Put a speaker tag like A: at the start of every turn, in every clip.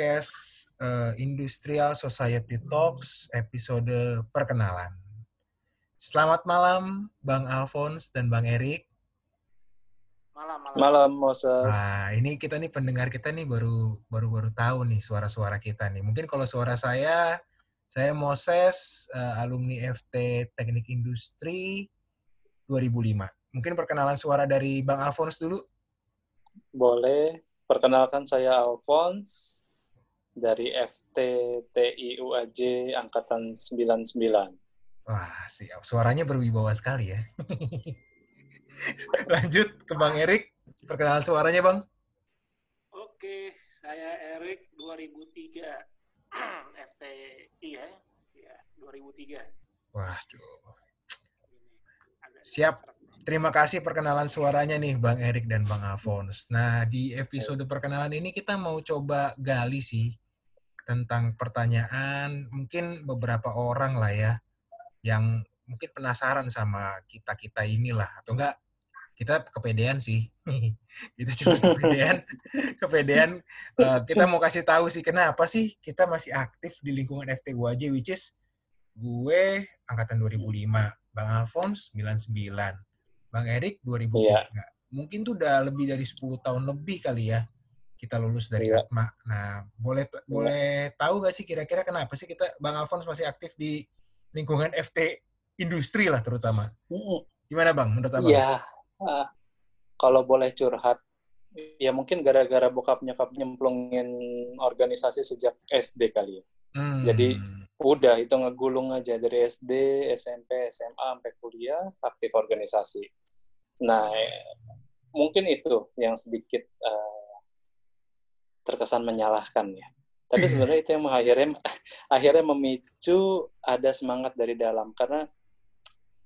A: podcast uh, Industrial Society Talks episode perkenalan. Selamat malam Bang Alphonse dan Bang Erik.
B: Malam, malam.
C: Malam, Moses.
A: Nah, ini kita nih pendengar kita nih baru baru baru tahu nih suara-suara kita nih. Mungkin kalau suara saya saya Moses, uh, alumni FT Teknik Industri 2005. Mungkin perkenalan suara dari Bang Alphonse dulu.
C: Boleh. Perkenalkan saya Alphonse dari FTTIUAJ Angkatan 99.
A: Wah, siap. Suaranya berwibawa sekali ya. Lanjut ke Bang Erik. Perkenalan suaranya, Bang.
B: Oke, saya Erik 2003. FTI ya. Ya, 2003.
A: Waduh. Siap. Terima kasih perkenalan suaranya nih Bang Erik dan Bang Alphonse. Nah, di episode perkenalan ini kita mau coba gali sih tentang pertanyaan mungkin beberapa orang lah ya yang mungkin penasaran sama kita-kita inilah atau enggak kita kepedean sih. kita cuma kepedean. kepedean uh, kita mau kasih tahu sih kenapa sih kita masih aktif di lingkungan FTUAJ which is gue angkatan 2005, Bang Alphonse 99 Bang Erik 2003. Iya. Mungkin tuh udah lebih dari 10 tahun lebih kali ya kita lulus dari iya. Atma. Nah, boleh iya. boleh tahu gak sih kira-kira kenapa sih kita Bang Alfons masih aktif di lingkungan FT industri lah terutama. Gimana Bang menurut Abang?
C: Iya. Uh, kalau boleh curhat ya mungkin gara-gara bokap nyokap nyemplungin organisasi sejak SD kali ya. Hmm. Jadi udah itu ngegulung aja dari SD, SMP, SMA sampai kuliah aktif organisasi. Nah, mungkin itu yang sedikit uh, terkesan menyalahkan ya. Tapi sebenarnya itu yang akhirnya akhirnya memicu ada semangat dari dalam karena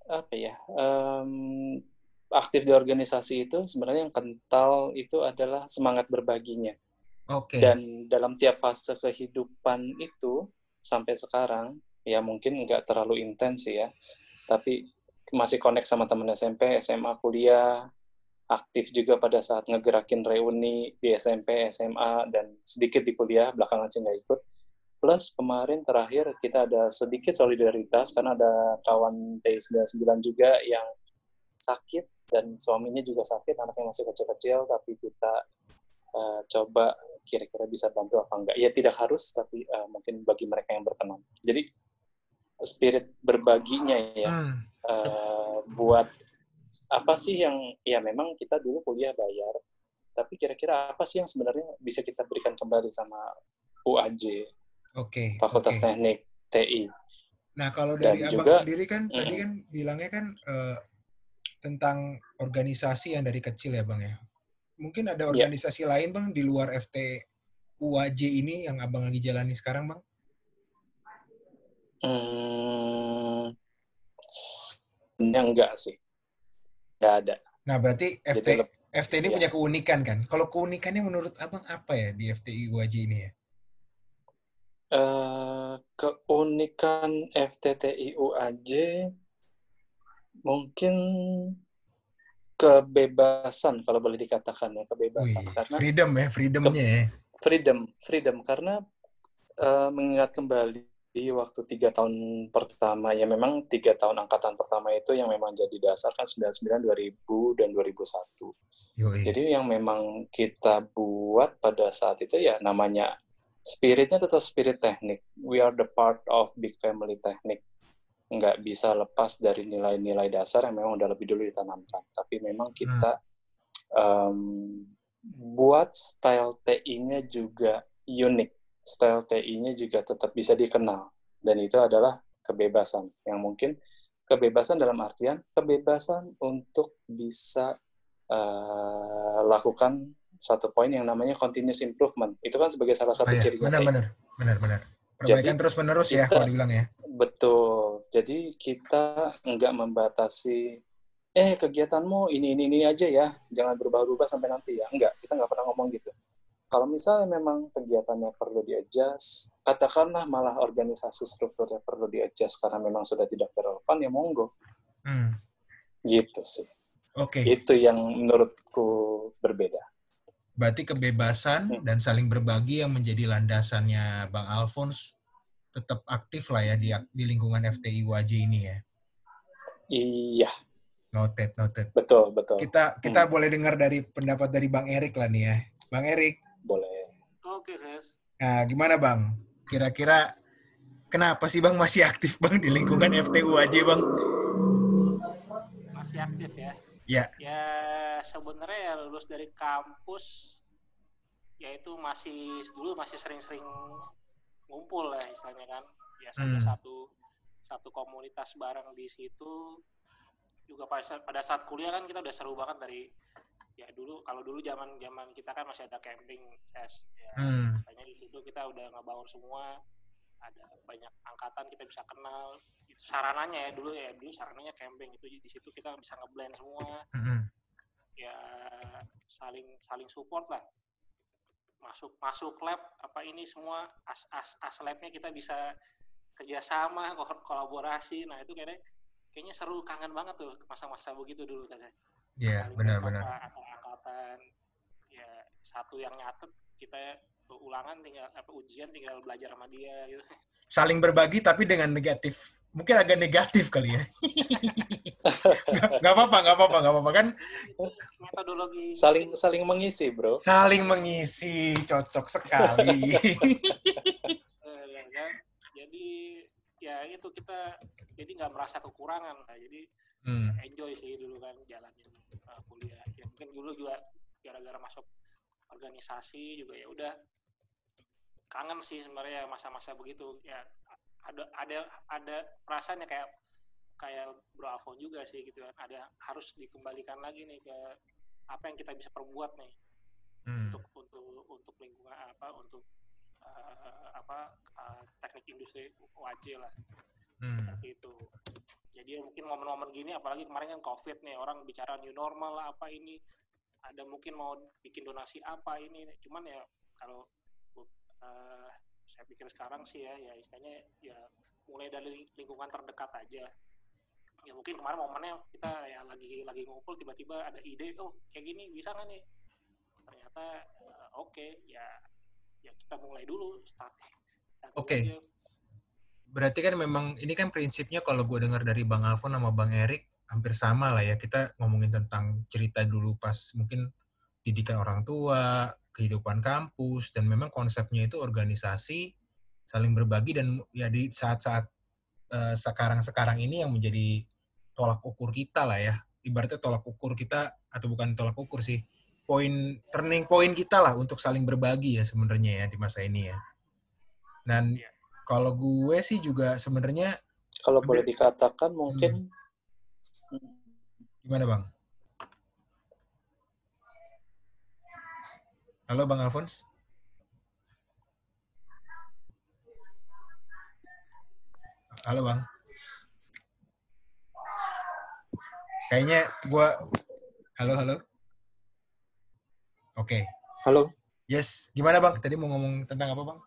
C: apa ya um, aktif di organisasi itu sebenarnya yang kental itu adalah semangat berbaginya.
A: Oke. Okay.
C: Dan dalam tiap fase kehidupan itu sampai sekarang ya mungkin nggak terlalu intens ya tapi masih connect sama teman SMP SMA kuliah aktif juga pada saat ngegerakin reuni di SMP SMA dan sedikit di kuliah belakangan sih nggak ikut plus kemarin terakhir kita ada sedikit solidaritas karena ada kawan T99 juga yang sakit dan suaminya juga sakit anaknya masih kecil-kecil tapi kita uh, coba kira-kira bisa bantu apa enggak. Ya tidak harus, tapi uh, mungkin bagi mereka yang berkenan. Jadi spirit berbaginya ya, hmm. uh, buat apa sih yang ya memang kita dulu kuliah bayar, tapi kira-kira apa sih yang sebenarnya bisa kita berikan kembali sama UAJ,
A: okay,
C: Fakultas okay. Teknik TI.
A: Nah kalau dari Dan abang juga, sendiri kan mm, tadi kan bilangnya kan uh, tentang organisasi yang dari kecil ya bang ya mungkin ada iya. organisasi yeah. lain bang di luar FT UAJ ini yang abang lagi jalani sekarang bang?
C: Hmm, enggak sih, enggak ada.
A: Nah berarti FT Jadi, FT ini ya. punya keunikan kan? Kalau keunikannya menurut abang apa ya di FTI UAJ ini ya?
C: Uh, keunikan FTTI UAJ mungkin kebebasan kalau boleh dikatakan ya kebebasan
A: Wih, karena freedom ya freedomnya ya
C: freedom freedom karena uh, mengingat kembali di waktu tiga tahun pertama ya memang tiga tahun angkatan pertama itu yang memang jadi dasar kan 99 2000 dan 2001 Yui. jadi yang memang kita buat pada saat itu ya namanya spiritnya tetap spirit teknik we are the part of big family teknik nggak bisa lepas dari nilai-nilai dasar yang memang udah lebih dulu ditanamkan. Tapi memang kita hmm. um, buat style TI-nya juga unik. Style TI-nya juga tetap bisa dikenal. Dan itu adalah kebebasan. Yang mungkin kebebasan dalam artian kebebasan untuk bisa uh, lakukan satu poin yang namanya continuous improvement. Itu kan sebagai salah satu oh, iya. cirinya.
A: Benar-benar. Benar-benar. Perbaikan terus menerus ya kalau dibilang ya.
C: Betul. Jadi kita nggak membatasi eh kegiatanmu ini ini ini aja ya, jangan berubah-ubah sampai nanti ya. Enggak, kita nggak pernah ngomong gitu. Kalau misalnya memang kegiatannya perlu di-adjust, katakanlah malah organisasi strukturnya perlu di-adjust karena memang sudah tidak relevan, ya monggo. Hmm. Gitu sih.
A: Oke. Okay.
C: Itu yang menurutku berbeda.
A: Berarti kebebasan
C: Hmm.
A: dan saling berbagi yang menjadi landasannya Bang Alphonse tetap aktif lah ya di, di lingkungan FTI UAJ ini ya.
C: Iya,
A: Noted, noted.
C: betul, betul.
A: Kita kita
C: Hmm.
A: boleh dengar dari pendapat dari Bang Erik lah nih ya. Bang Erik.
B: Oke, Ses.
A: nah, gimana Bang? Kira-kira kenapa sih Bang masih aktif Bang di lingkungan FTU UAJ Bang?
B: Masih aktif ya.
A: Ya.
B: Ya, sebenarnya ya lulus dari kampus ya itu masih dulu masih sering-sering ngumpul lah istilahnya kan. Ya satu
A: Hmm.
B: satu satu komunitas bareng di situ juga pada saat, pada saat kuliah kan kita udah seru banget dari ya dulu kalau dulu zaman zaman kita kan masih ada camping ses ya
A: Hmm.
B: Makanya di situ kita udah ngebangun semua, ada banyak angkatan kita bisa kenal. Itu sarananya ya dulu ya dulu sarananya camping itu di situ kita bisa ngeblend semua,
A: Mm-mm.
B: ya saling saling support lah. Masuk masuk lab apa ini semua as as as labnya kita bisa kerjasama kol- kolaborasi. Nah itu kayaknya kayaknya seru kangen banget tuh masa-masa begitu dulu kan.
A: Ya,
B: Saling
A: benar-benar.
B: angkatan ya satu yang nyatet kita ulangan tinggal apa ujian tinggal belajar sama dia gitu
A: Saling berbagi tapi dengan negatif. Mungkin agak negatif kali ya. Gak, gak apa-apa, gak apa-apa, gak apa-apa kan
B: metodologi
C: Saling saling mengisi, bro.
A: saling mengisi, cocok sekali.
B: eh, ya kan? jadi ya itu kita jadi nggak merasa kekurangan. Lah jadi
A: Hmm.
B: enjoy sih dulu kan jalanin uh, kuliah. Ya mungkin dulu juga gara-gara masuk organisasi juga ya udah. Kangen sih sebenarnya masa-masa begitu. Ya ada ada ada perasaannya kayak kayak Bro Alfon juga sih gitu kan. Ada harus dikembalikan lagi nih ke apa yang kita bisa perbuat nih.
A: Hmm.
B: untuk untuk untuk lingkungan apa untuk uh, apa uh, teknik industri wajib lah
A: Hmm.
B: seperti itu. Jadi ya mungkin momen-momen gini, apalagi kemarin kan COVID nih, orang bicara new normal lah apa ini, ada mungkin mau bikin donasi apa ini, cuman ya kalau uh, saya pikir sekarang sih ya, ya istilahnya ya mulai dari lingkungan terdekat aja. Ya mungkin kemarin momennya kita ya lagi lagi ngumpul tiba-tiba ada ide, oh kayak gini bisa nggak nih? Ternyata uh, oke, ya ya kita mulai dulu start.
A: Oke.
B: aja.
A: Berarti kan memang ini kan prinsipnya kalau gue dengar dari Bang Alfon sama Bang Erik hampir sama lah ya. Kita ngomongin tentang cerita dulu pas mungkin didikan orang tua, kehidupan kampus, dan memang konsepnya itu organisasi, saling berbagi, dan ya di saat-saat eh, sekarang-sekarang ini yang menjadi tolak ukur kita lah ya. Ibaratnya tolak ukur kita, atau bukan tolak ukur sih, poin turning point kita lah untuk saling berbagi ya sebenarnya ya di masa ini ya. Dan
B: Iya.
A: kalau gue sih juga sebenarnya
C: Kalau boleh dikatakan mungkin
A: gimana bang? Halo bang Alphonse. Halo bang. Kayaknya gue. Halo halo. Oke.
C: halo,
A: Yes. Gimana bang? Tadi mau ngomong tentang apa bang?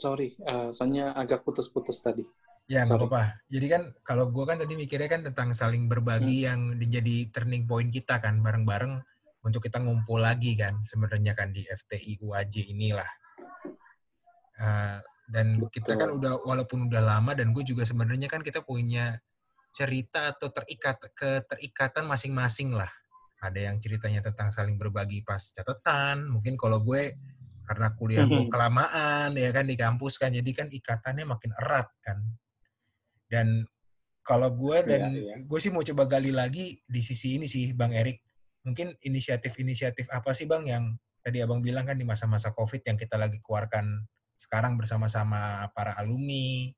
C: sorry, eh, soalnya agak putus-putus tadi.
A: Ya nggak apa-apa. Jadi kan kalau gue kan tadi mikirnya kan tentang saling berbagi yang menjadi turning point kita kan bareng-bareng untuk kita ngumpul lagi kan sebenarnya kan di FTI UAJ inilah. Eh, dan kita kan
C: Betul.
A: udah walaupun udah lama dan gue juga sebenarnya kan kita punya cerita atau terikat keterikatan masing-masing lah. Ada yang ceritanya tentang saling berbagi pas catatan. Mungkin kalau gue karena kuliah gue
C: Mhm.
A: kelamaan ya kan di kampus kan jadi kan ikatannya makin erat kan. Dan kalau gue dan
C: Iya, iya.
A: gue sih mau coba gali lagi di sisi ini sih Bang Erik. Mungkin inisiatif-inisiatif apa sih Bang yang tadi Abang bilang kan di masa-masa Covid yang kita lagi keluarkan sekarang bersama-sama para alumni,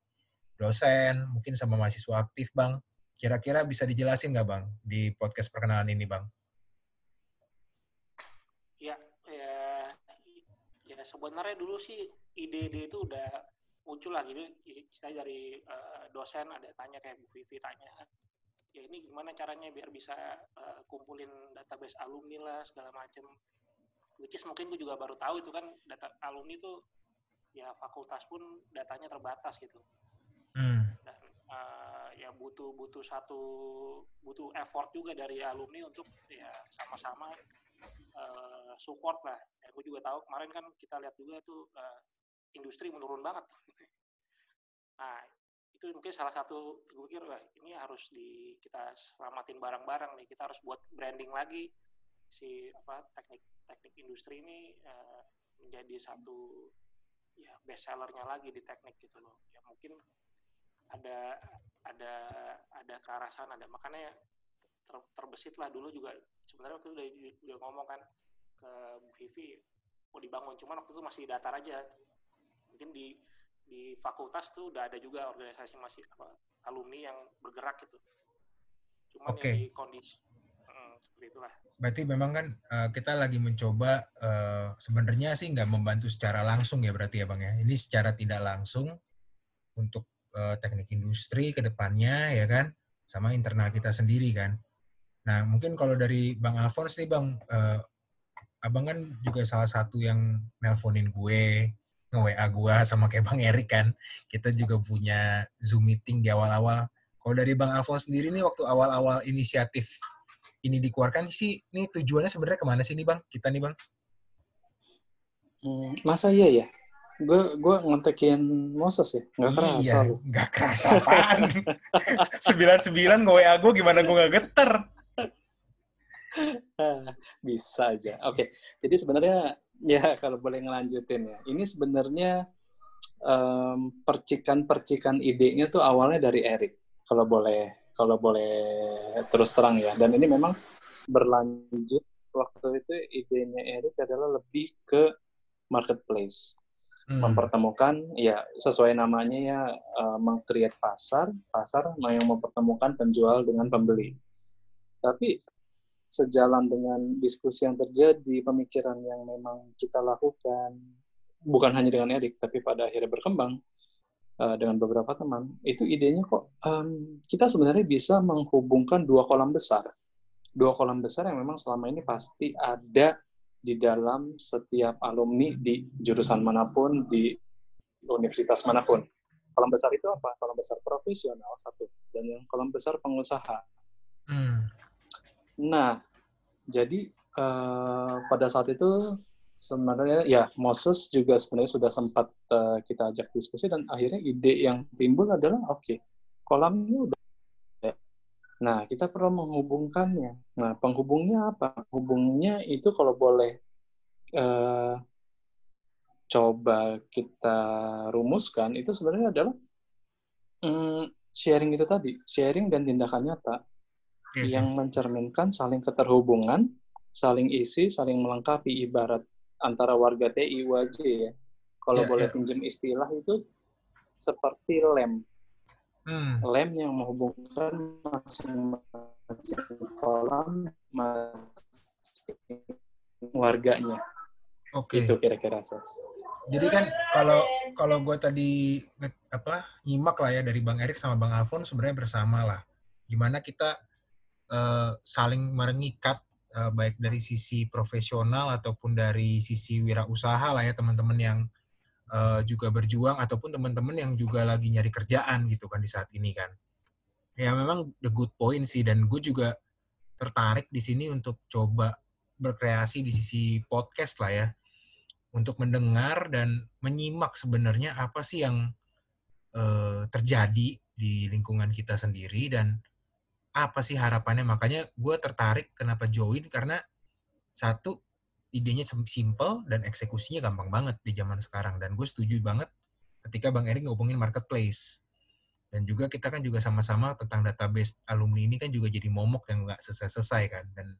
A: dosen, mungkin sama mahasiswa aktif Bang. Kira-kira bisa dijelasin nggak Bang di podcast perkenalan ini Bang?
B: Ya, ya, ya sebenarnya dulu sih ide-ide itu udah muncul lagi gitu. Saya dari eh, dosen ada tanya kayak Bu Vivi tanya, ya ini gimana caranya biar bisa eh, kumpulin database alumni lah segala macem. Which is mungkin gue juga baru tahu itu kan data alumni itu ya fakultas pun datanya terbatas gitu
A: Hmm.
B: dan eh, ya butuh butuh satu butuh effort juga dari alumni untuk ya sama-sama uh, support lah. Ya, gue juga tahu kemarin kan kita lihat juga tuh uh, industri menurun banget. nah itu mungkin salah satu gue pikir wah ini harus di kita selamatin barang-barang nih. Kita harus buat branding lagi. Si apa teknik teknik industri ini uh, menjadi satu ya best sellernya lagi di teknik gitu loh. Ya mungkin ada ada ada ke arah sana. Ada makanya ter, terbesit lah. Dulu juga sebenarnya waktu itu udah, udah ngomong kan ke Bu mau dibangun cuman waktu itu masih datar aja mungkin di di fakultas tuh udah ada juga organisasi masih apa alumni yang bergerak gitu. Cuman okay. di kondisi hmm, seperti itulah.
A: Berarti memang kan uh, kita lagi mencoba uh, sebenarnya sih nggak membantu secara langsung ya berarti ya bang ya. Ini secara tidak langsung untuk uh, teknik industri ke depannya ya kan, sama internal kita sendiri kan. Nah mungkin kalau dari bang Alphonse nih bang, uh, abang kan juga salah satu yang nelponin gue nge-WA gue sama kayak Bang Erik kan. Kita juga punya Zoom meeting di awal-awal. Kalau dari Bang Alfon sendiri nih waktu awal-awal inisiatif ini dikeluarkan sih, nih tujuannya sebenarnya ke mana sih nih Bang? Kita nih Bang?
C: Hmm, masa iya ya? Gue gue ngontekin Moses ya? Nggak kerasa iya,
A: lu. Nggak kerasa apaan. sembilan sembilan nge-WA gue gimana gue nggak geter.
C: Bisa aja. Oke, okay. jadi sebenarnya ya kalau boleh ngelanjutin ya. Ini sebenarnya um, percikan-percikan idenya tuh awalnya dari Erik. Kalau boleh kalau boleh terus terang ya. Dan ini memang berlanjut waktu itu idenya Erik adalah lebih ke marketplace. Hmm. Mempertemukan ya sesuai namanya ya uh, mengcreate pasar, pasar yang mempertemukan penjual dengan pembeli. Tapi sejalan dengan diskusi yang terjadi, pemikiran yang memang kita lakukan, bukan hanya dengan Erik, tapi pada akhirnya berkembang uh, dengan beberapa teman, itu idenya kok um, kita sebenarnya bisa menghubungkan dua kolam besar. Dua kolam besar yang memang selama ini pasti ada di dalam setiap alumni di jurusan mana pun, di universitas mana pun. Kolam besar itu apa? Kolam besar profesional satu, dan yang kolam besar pengusaha. Nah, jadi uh, pada saat itu sebenarnya ya Moses juga sebenarnya sudah sempat uh, kita ajak diskusi dan akhirnya ide yang timbul adalah oke okay, kolamnya udah Nah, kita perlu menghubungkannya. Nah, penghubungnya apa? Hubungnya itu kalau boleh uh, coba kita rumuskan, itu sebenarnya adalah um, sharing itu tadi, sharing dan tindakan nyata yes, yang mencerminkan saling keterhubungan, saling isi, saling melengkapi ibarat antara warga TI UAJ ya. Kalau yeah, boleh yeah. pinjam istilah itu seperti lem. Hmm. Lem yang menghubungkan masing-masing kolam masing warganya. Oke. Okay. Itu kira-kira ses.
A: Jadi kan kalau kalau gue tadi apa nyimak lah ya dari Bang Erik sama Bang Alfon sebenarnya bersama lah. Gimana kita uh, saling mengikat uh, baik dari sisi profesional ataupun dari sisi wirausaha lah ya teman-teman yang uh, juga berjuang ataupun teman-teman yang juga lagi nyari kerjaan gitu kan di saat ini kan. Ya memang the good point sih dan gue juga tertarik di sini untuk coba berkreasi di sisi podcast lah ya untuk mendengar dan menyimak sebenarnya apa sih yang terjadi di lingkungan kita sendiri dan apa sih harapannya? Makanya gue tertarik kenapa join karena satu idenya simple dan eksekusinya gampang banget di zaman sekarang. Dan gue setuju banget ketika bang Erik ngomongin marketplace. Dan juga kita kan juga sama-sama tentang database alumni ini kan juga jadi momok yang nggak selesai-selesai kan. Dan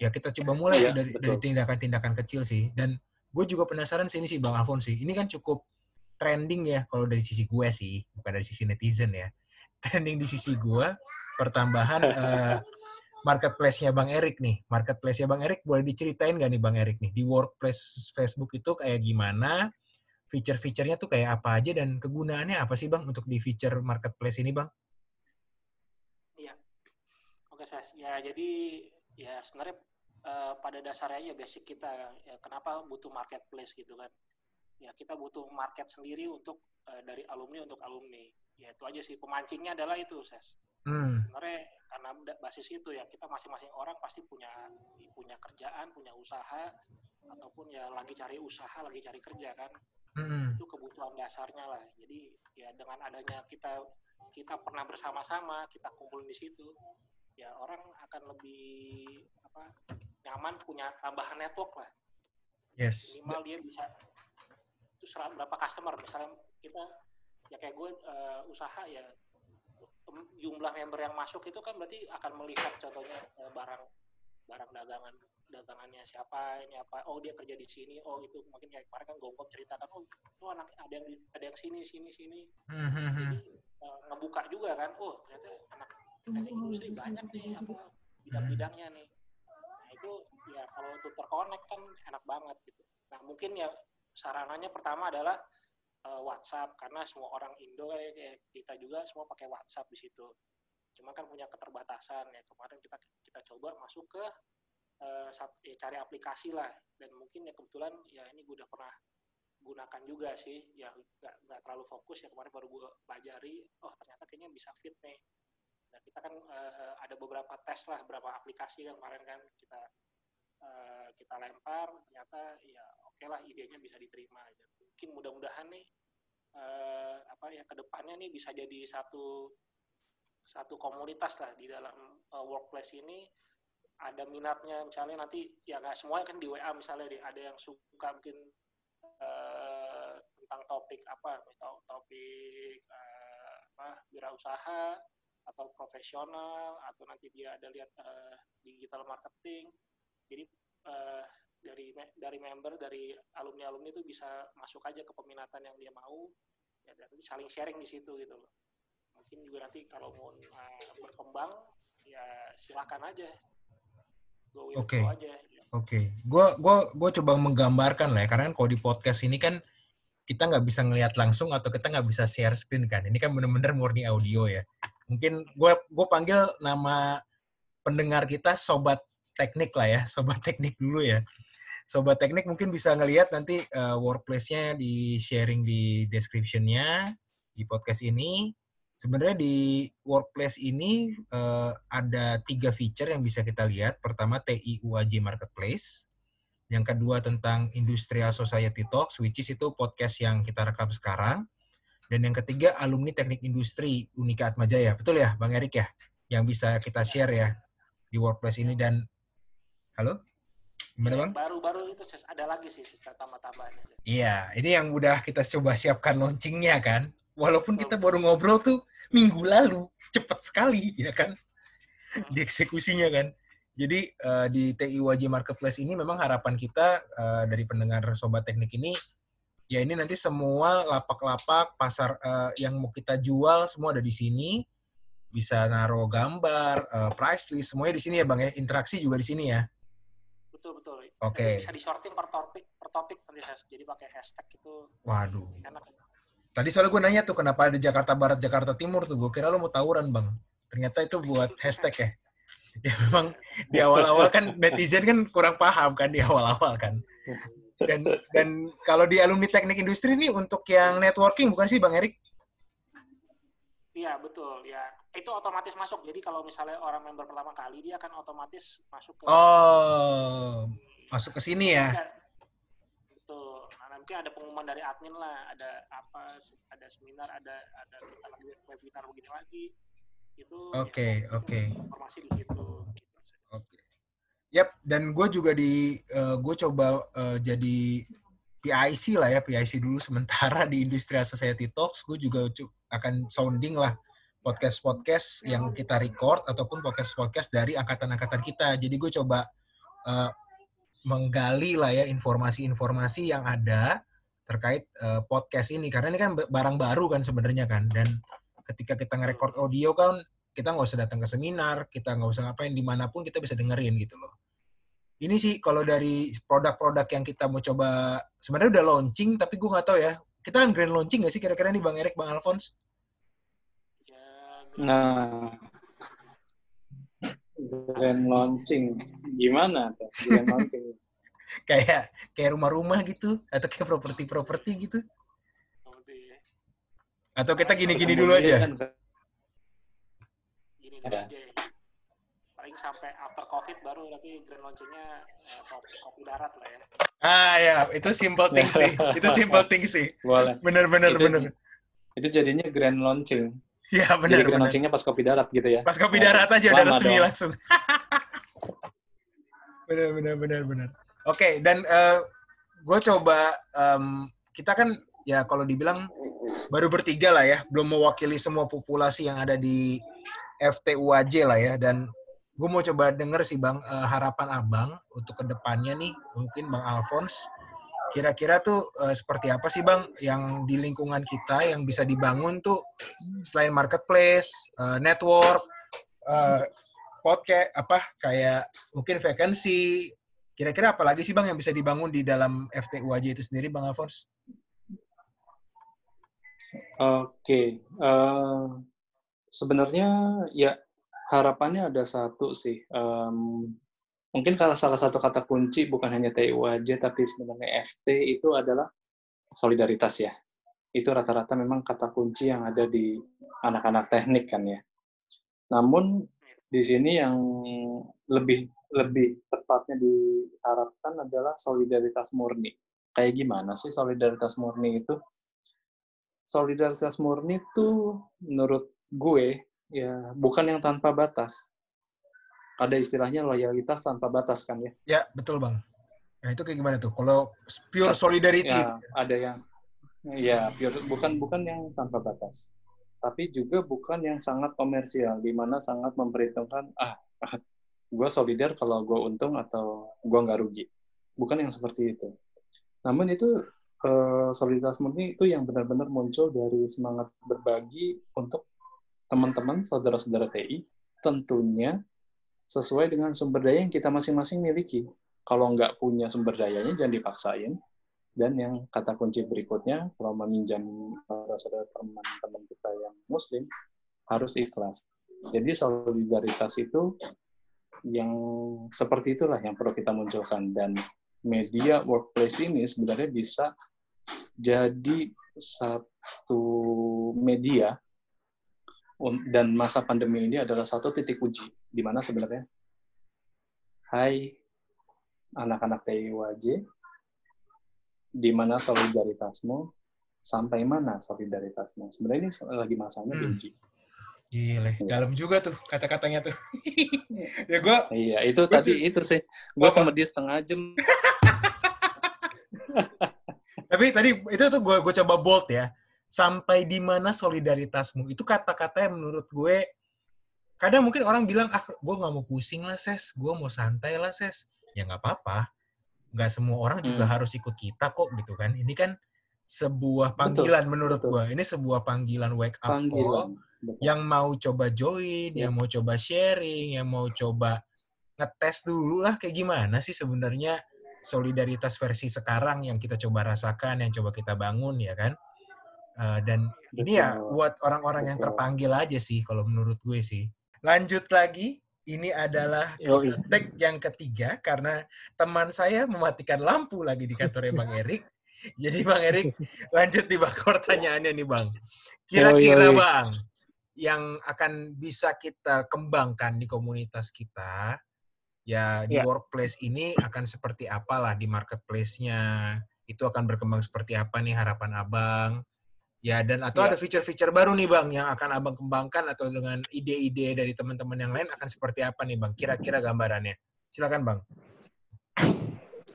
A: ya kita coba mulai ya, dari dari tindakan-tindakan kecil sih. Dan gue juga penasaran sih ini sih bang Alfon sih. Ini kan cukup trending ya kalau dari sisi gue sih bukan dari sisi netizen ya. Trending di sisi gue pertambahan uh, marketplace-nya Bang Erik nih. Marketplace-nya Bang Erik boleh diceritain nggak nih Bang Erik nih? Di workplace Facebook itu kayak gimana? Feature-featurenya tuh kayak apa aja dan kegunaannya apa sih Bang untuk di feature marketplace ini Bang?
B: Iya. Oke, saya ya jadi ya sebenarnya uh, pada dasarnya ya basic kita ya kenapa butuh marketplace gitu kan. Ya kita butuh market sendiri untuk uh, dari alumni untuk alumni. Ya itu aja sih pemancingnya adalah itu, Ses Hmm. Sebenarnya karena basis itu ya kita masing-masing orang pasti punya punya kerjaan punya usaha ataupun ya lagi cari usaha lagi cari kerja kan
A: Mm-mm.
B: itu kebutuhan dasarnya lah jadi ya dengan adanya kita kita pernah bersama-sama kita kumpul di situ ya orang akan lebih apa nyaman punya tambahan network lah
A: Yes.
B: minimal dia bisa itu berapa customer misalnya kita ya kayak gue eh, usaha ya jumlah member yang masuk itu kan berarti akan melihat contohnya eh, barang barang dagangan dagangannya siapa ini apa oh dia kerja di sini oh itu mungkin kayak kemarin kan gonggong ceritakan oh itu anak ada yang di- ada yang sini sini sini.
A: Mhm.
B: jadi eh, ngebuka juga kan oh ternyata anak teknik industri banyak nih apa bidang-bidangnya nih. Nah itu ya kalau itu terkonek kan enak banget gitu. Nah mungkin ya sarananya pertama adalah eh, WhatsApp karena semua orang Indo kayak kita juga semua pakai WhatsApp di situ. Cuma kan punya keterbatasan ya kemarin kita kita coba masuk ke eh, sat- ya, cari aplikasi lah. Dan mungkin ya kebetulan ya ini gue udah pernah gunakan juga sih. Ya nggak nggak terlalu fokus ya kemarin baru gue pelajari oh ternyata kayaknya bisa fit nih. Nah kita kan eh, ada beberapa tes lah beberapa aplikasi kan kemarin kan kita kita lempar ternyata ya oke lah idenya bisa diterima mungkin mudah-mudahan nih eh, apa ya ke depannya nih bisa jadi satu satu komunitas lah di dalam eh, workplace ini. Ada minatnya misalnya nanti ya nggak semuanya kan di WA misalnya deh, ada yang suka mungkin eh, tentang topik apa to- topik eh, apa wirausaha atau profesional atau nanti dia ada lihat eh, digital marketing. Jadi eh, dari dari member dari alumni alumni itu bisa masuk aja ke peminatan yang dia mau ya dan saling sharing di situ gitu loh mungkin juga nanti kalau mau eh, berkembang ya silakan aja
A: Oke.
B: ya.
A: Oke, gua gua gua coba menggambarkan lah ya, karena kan kalau di podcast ini kan kita nggak bisa ngelihat langsung atau kita nggak bisa share screen kan. Ini kan bener-bener murni audio ya. Mungkin gua gua panggil nama pendengar kita sobat teknik lah ya, sobat teknik dulu ya. Sobat teknik mungkin bisa ngelihat nanti eh, workplace-nya di sharing di description-nya di podcast ini. Sebenarnya di workplace ini eh, ada tiga feature yang bisa kita lihat. Pertama TIUAJ Marketplace. Yang kedua tentang Industrial Society Talks, which is itu podcast yang kita rekam sekarang. Dan yang ketiga alumni teknik industri Unika Atmajaya. Betul ya Bang Erik ya? Yang bisa kita share ya di workplace ini dan halo? Gimana Bang?
B: baru-baru itu ada lagi sih sistem tambah-tambahannya
A: Iya, ini yang udah kita coba siapkan launchingnya kan. Walaupun kita baru ngobrol tuh minggu lalu, cepet sekali ya kan, di eksekusinya kan. Jadi eh, di TIWJ Marketplace ini memang harapan kita eh, dari pendengar Sobat Teknik ini, ya ini nanti semua lapak-lapak pasar eh, yang mau kita jual semua ada di sini. Bisa naruh gambar, price list, semuanya di sini ya Bang ya. Interaksi juga di sini ya.
B: Betul betul
A: Oke.
B: Nanti bisa disorting per topik per topik nanti jadi pakai hashtag itu
A: Waduh.
B: enak
A: Tadi soalnya gue nanya tuh kenapa ada Jakarta Barat, Jakarta Timur tuh. Gue kira lo mau tawuran bang. Ternyata itu buat hashtag ya. Ya memang di awal-awal kan netizen kan kurang paham kan di awal-awal kan. Dan dan kalau di alumni teknik industri ini untuk yang networking bukan sih bang Erik?
B: iya betul ya itu otomatis masuk jadi kalau misalnya orang member pertama kali dia akan otomatis masuk ke
A: Oh masuk ke sini ya.
B: Iya, betul nah, nanti ada pengumuman dari admin lah ada apa ada seminar ada ada kita lagi webinar begini lagi itu ya,
A: Oke oke.
B: informasi di situ gitu.
A: Oke. Yap, dan gue juga di, gue coba eh, jadi PIC lah ya, PIC dulu sementara di Industrial Society Talks. Gue juga akan sounding lah podcast-podcast yang kita record ataupun podcast-podcast dari angkatan-angkatan kita. Jadi gue coba eh, menggali lah ya informasi-informasi yang ada terkait eh, podcast ini. Karena ini kan barang baru kan sebenarnya kan. Dan ketika kita nge-record audio kan kita nggak usah datang ke seminar, kita nggak usah ngapain di mana pun kita bisa dengerin gitu loh. Ini sih kalau dari produk-produk yang kita mau coba sebenarnya udah launching tapi gue nggak tahu ya. Kita kan grand launching nggak sih kira-kira nih Bang Erik, Bang Alphonse?
C: Nah, grand launching. Gimana tuh? Grand launching?
A: Kayak kayak rumah-rumah gitu atau kayak properti-properti gitu? Atau kita gini-gini dulu aja?
C: kan
B: gini dulu aja. Ya. paling sampai after covid baru nanti grand launchingnya kopi, kopi darat lah ya.
A: Ah ya itu simple thing sih. Itu simple thing sih.
C: Boleh.
A: Bener bener
C: itu,
A: bener.
C: itu jadinya grand launching
A: ya bener
C: jadi
A: bener.
C: launchingnya pas kopi darat gitu ya
A: pas kopi darat aja udah resmi
C: dong.
A: langsung bener bener bener bener oke dan uh, gue coba em, kita kan ya kalau dibilang baru bertiga lah ya belum mewakili semua populasi yang ada di FTUAJ lah ya dan gue mau coba denger sih bang eh, harapan abang untuk ke depannya nih mungkin bang Alphonse kira-kira tuh eh, seperti apa sih bang yang di lingkungan kita yang bisa dibangun tuh selain marketplace eh, network eh, podcast apa kayak mungkin vacancy kira-kira apa lagi sih bang yang bisa dibangun di dalam FTUAJ itu sendiri bang Alphonse?
C: Oke, eh, sebenarnya ya harapannya ada satu sih. Em, mungkin kalau salah satu kata kunci bukan hanya TU aja, tapi sebenarnya FT itu adalah solidaritas ya. Itu rata-rata memang kata kunci yang ada di anak-anak teknik kan ya. Namun di sini yang lebih lebih tepatnya diharapkan adalah solidaritas murni. Kayak gimana sih solidaritas murni itu? solidaritas murni itu menurut gue ya bukan yang tanpa batas. Ada istilahnya loyalitas tanpa batas kan ya.
A: Ya betul bang. Nah itu kayak gimana tuh? Kalau pure solidarity
C: Ya, ada yang ya pure, bukan bukan yang tanpa batas. Tapi juga bukan yang sangat komersial di mana sangat memperhitungkan ah gue solidar kalau gue untung atau gue nggak rugi. Bukan yang seperti itu. Namun itu eh, solidaritas murni itu yang benar-benar muncul dari semangat berbagi untuk teman-teman saudara-saudara TI tentunya sesuai dengan sumber daya yang kita masing-masing miliki. Kalau nggak punya sumber dayanya jangan dipaksain. Dan yang kata kunci berikutnya, kalau meminjam saudara teman-teman kita yang muslim, harus ikhlas. Jadi solidaritas itu yang seperti itulah yang perlu kita munculkan. Dan media workplace ini sebenarnya bisa jadi satu media dan masa pandemi ini adalah satu titik uji di mana sebenarnya hai anak-anak TIWJ di mana solidaritasmu sampai mana solidaritasmu sebenarnya ini lagi masanya
A: Hmm.
C: diuji
A: Gile,
C: Iya.
A: dalam juga tuh kata-katanya tuh. ya gue
C: iya itu
A: Gua
C: tadi itu sih gue
A: Apa?
C: sama dia setengah jam
A: tapi tadi itu tuh gue gue coba bold ya. Sampai di mana solidaritasmu? Itu kata-kata yang menurut gue kadang mungkin orang bilang ah gue nggak mau pusing lah ses, gue mau santai lah ses. Ya nggak apa-apa. Nggak semua orang juga
C: Hmm.
A: harus ikut kita kok gitu kan. Ini kan sebuah
C: Betul,
A: panggilan menurut
C: betul.
A: gue. Ini sebuah panggilan wake up call
C: panggilan Betul.
A: yang mau coba join,
C: Ya.
A: yang mau coba sharing, yang mau coba ngetes dulu lah kayak gimana sih sebenarnya solidaritas versi sekarang yang kita coba rasakan, yang coba kita bangun ya kan. Eh, dan ini ya
C: Betul.
A: buat orang-orang yang
C: Betul.
A: terpanggil aja sih kalau menurut gue sih. Lanjut lagi, ini adalah kita tag yang ketiga karena teman saya mematikan lampu lagi di kantornya Bang Erik. Jadi Bang Erik lanjut di bang pertanyaannya nih Bang. Kira-kira. Bang yang akan bisa kita kembangkan di komunitas kita ya di
B: Ya.
A: workplace ini akan seperti apalah di marketplace-nya itu akan berkembang seperti apa nih harapan abang ya dan atau
B: Ya.
A: ada feature-feature baru nih bang yang akan abang kembangkan atau dengan ide-ide dari teman-teman yang lain akan seperti apa nih bang kira-kira gambarannya silakan bang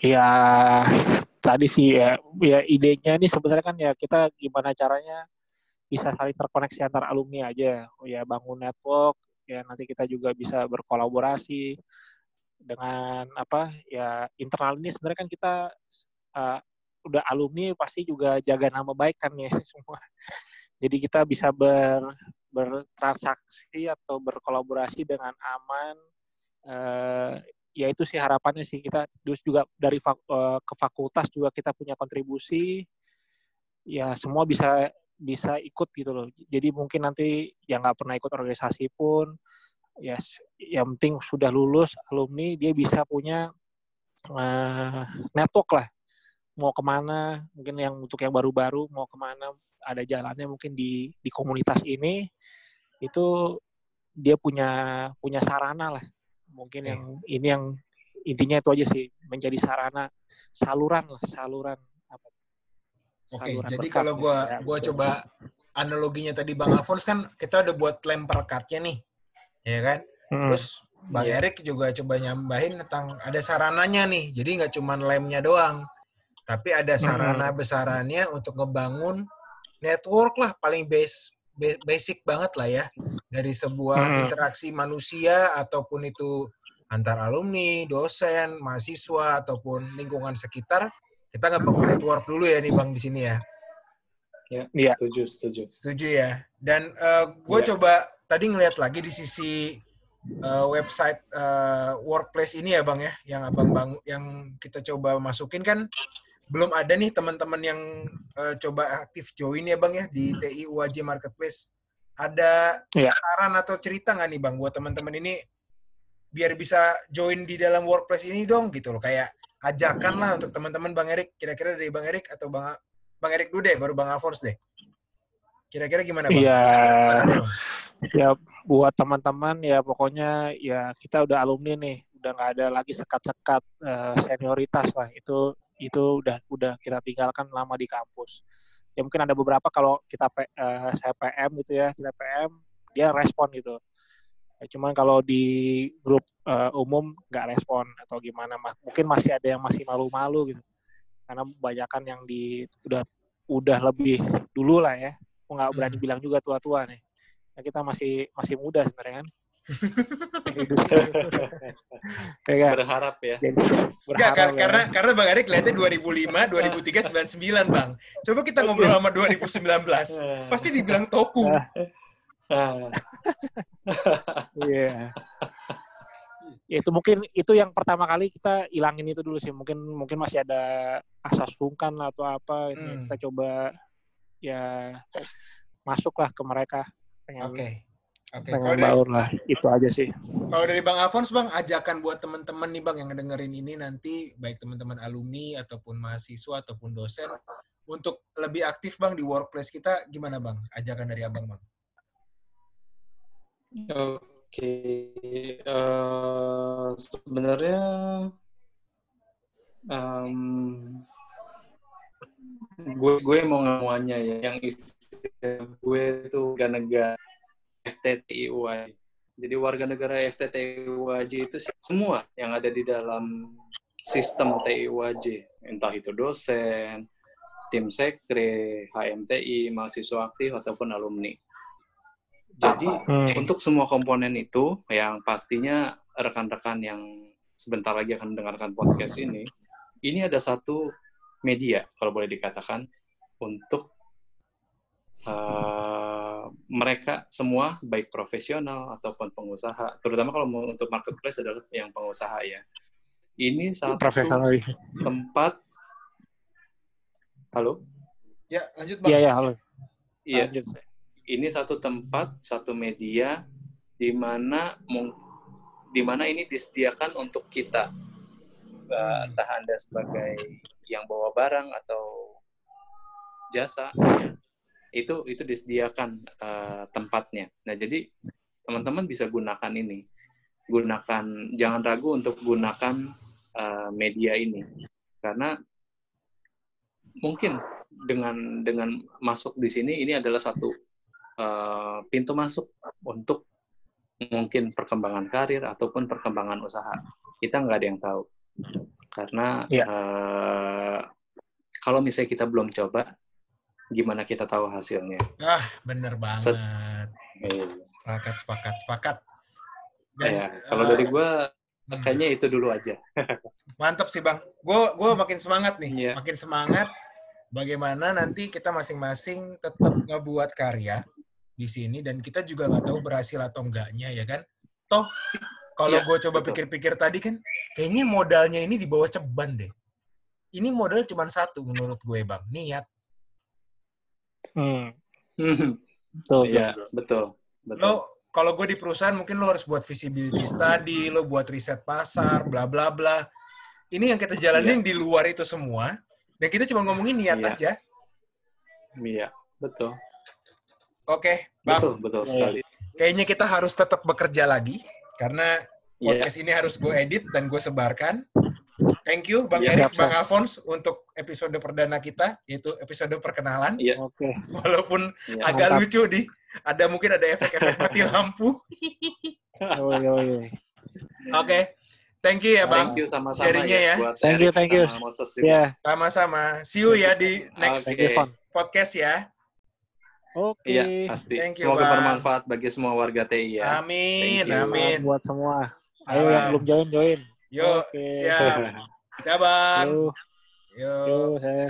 B: Ya tadi sih ya, ya idenya nih sebenarnya kan ya kita gimana caranya bisa saling terkoneksi antar alumni aja. Oh ya bangun network, ya nanti kita juga bisa berkolaborasi dengan apa ya internal ini sebenarnya kan kita uh, udah alumni pasti juga jaga nama baik kan ya semua. Jadi kita bisa ber bertransaksi atau berkolaborasi dengan aman eh, ya itu sih harapannya sih kita. Terus juga dari fak- eh, ke fakultas juga kita punya kontribusi. Ya semua bisa bisa ikut gitu loh. Jadi mungkin nanti yang nggak pernah ikut organisasi pun ya s- yang penting sudah lulus alumni dia bisa punya eh, network lah mau ke mana mungkin yang untuk yang baru-baru mau ke mana ada jalannya mungkin di di komunitas ini itu dia punya punya sarana lah mungkin yang ini yang intinya itu aja sih menjadi sarana saluran lah saluran apa
A: Oke,
B: saluran
A: jadi
B: berkat
A: kalau gua
B: ya.
A: gua coba analoginya tadi Bang Alfons kan kita udah buat lempar kartnya nih. Ya kan?
B: Hmm.
A: Terus Bang
C: Iya.
A: Erik juga coba nyambahin tentang ada sarananya nih. Jadi nggak cuma lemnya doang. Tapi ada sarana besarannya untuk ngebangun network lah paling base ba- basic banget lah ya dari sebuah
B: Hmm.
A: interaksi manusia ataupun itu antar alumni, dosen, mahasiswa ataupun lingkungan sekitar. Kita ngebangun network dulu ya nih Bang di sini ya.
C: Ya,
B: Iya.
C: setuju, setuju.
A: Setuju ya. Dan gue
C: Iya.
A: coba tadi ngeliat lagi di sisi eh, website eh, workplace ini ya bang ya, yang abang bang, yang kita coba masukin kan belum ada nih teman-teman yang eh, coba aktif join ya bang ya di TI UAJ Marketplace. Ada
B: Iya.
A: saran atau cerita nggak nih bang buat teman-teman ini biar bisa join di dalam workplace ini dong gitu loh kayak ajakan lah untuk teman-teman bang Erik kira-kira dari bang Erik atau bang bang Erik dulu deh baru bang Alfons deh kira-kira gimana bang?
B: Iya, ya buat teman-teman ya pokoknya ya kita udah alumni nih, udah nggak ada lagi sekat-sekat eh, senioritas lah. Itu itu udah udah kita tinggalkan lama di kampus. Ya mungkin ada beberapa kalau kita eh, saya PM gitu ya, kita PM dia respon gitu. Ya, cuman kalau di grup eh, umum nggak respon atau gimana, mungkin masih ada yang masih malu-malu gitu. Karena kebanyakan yang di udah udah lebih dulu lah ya, Aku nggak berani
A: Hmm.
B: bilang juga tua-tua nih. Nah, kita masih masih muda sebenarnya kan. Kayak?
C: Berharap ya.
B: Jadi,
A: Enggak,
B: berharap
A: kar-
B: ya.
A: karena karena Bang Erik lihatnya 2005, 2003, 99, Bang. Coba kita ngobrol sama 2019. Pasti dibilang toku.
C: Ah,
B: Iya. Ya, itu mungkin itu yang pertama kali kita hilangin itu dulu sih. Mungkin mungkin masih ada asas sungkan lah atau apa. Itu
A: Hmm.
B: Kita coba ya masuklah ke mereka. Pengen,
A: Oke. Oke,
B: pengen baur lah. Itu aja sih.
A: kalau dari Bang Alfons, Bang, ajakan buat teman-teman nih, Bang, yang ngedengerin ini nanti, baik teman-teman alumni, ataupun mahasiswa, ataupun dosen, untuk lebih aktif, Bang, di workplace kita, gimana, Bang? Ajakan dari Abang, Bang.
C: Oke, eh, sebenarnya em, gue gue mau ngamuannya ya, yang istilah gue itu warga negara FTTIUAJ. Jadi warga negara FTTIUAJ itu sih semua yang ada di dalam sistem TIUAJ, entah itu dosen, tim sekre, HMTI, mahasiswa aktif ataupun alumni. Jadi
B: Hmm.
C: untuk semua komponen itu yang pastinya rekan-rekan yang sebentar lagi akan mendengarkan podcast ini, ini ada satu media kalau boleh dikatakan untuk uh, mereka semua baik profesional ataupun pengusaha, terutama kalau untuk marketplace adalah yang pengusaha ya. Ini satu
B: Profesional.
C: tempat. Halo,
A: Ya, lanjut, Bang.
B: Iya, iya, halo.
C: iya.
B: Lanjut.
C: ini satu tempat, satu media di mana di mana ini disediakan untuk kita, Eh, entah anda sebagai yang bawa barang atau jasa, ya, itu itu disediakan eh, tempatnya. Nah jadi teman-teman bisa gunakan ini, gunakan jangan ragu untuk gunakan eh, media ini karena mungkin dengan dengan masuk di sini ini adalah satu eh, pintu masuk untuk mungkin perkembangan karir ataupun perkembangan usaha. Kita nggak ada yang tahu. Karena
B: Iya.
C: eh, kalau misalnya kita belum coba, gimana kita tahu hasilnya?
A: Ah, bener banget.
C: Iya.
A: Sepakat, sepakat, sepakat.
C: Ya, kalau
A: eh,
C: dari gue,
A: hmm.
C: kayaknya itu dulu aja.
A: Mantap sih bang. Gue gua makin semangat nih.
C: Iya.
A: Makin semangat. Bagaimana nanti kita masing-masing tetap ngebuat karya di sini dan kita juga nggak tahu berhasil atau enggaknya ya kan. Toh kalau
C: Iya,
A: gue coba pikir-pikir tadi kan, kayaknya modalnya ini di bawah ceban deh. Ini modal cuma satu menurut gue bang, niat.
B: Hmm. Betul,
C: Iya,
B: betul.
C: betul. Betul.
A: Lo kalau gue di perusahaan mungkin lo harus buat visibility study, lo buat riset pasar, bla bla bla. Ini yang kita jalanin di luar itu semua, dan kita cuma ngomongin niat
C: Iya.
A: aja.
C: Iya, betul.
A: Oke, bang.
C: Betul, betul
B: Iya.
C: sekali.
A: kayaknya kita harus tetap bekerja lagi karena
C: Iya.
A: podcast ini harus gue edit dan gue sebarkan. Thank you Bang
C: Iya,
A: Erik, Bang. Alphonse untuk episode perdana kita, yaitu episode perkenalan.
C: Iya.
B: Oke.
A: Walaupun
C: Iya.
A: agak
B: Mantap.
A: lucu di ada mungkin ada efek-efek mati lampu.
B: Yoi, yoi.
A: Oke. Thank you ya, Bang.
C: Thank you sama-sama
A: Sharingnya ya.
C: buat
B: Thank you, thank you. Ya,
A: Sama-sama. See you ya di next.
B: Fon.
A: podcast ya.
B: Oke.
C: Iya, pasti.
A: Thank you,
C: Semoga
A: Bang.
C: bermanfaat bagi semua warga TI ya.
A: Amin,
C: Thank you.
A: amin.
B: Salam buat semua. Ayo yang belum join join.
A: Yuk,
B: Oke.
A: siap. Dah, Bang.
B: Yo,
A: Yuk.
B: yo, saya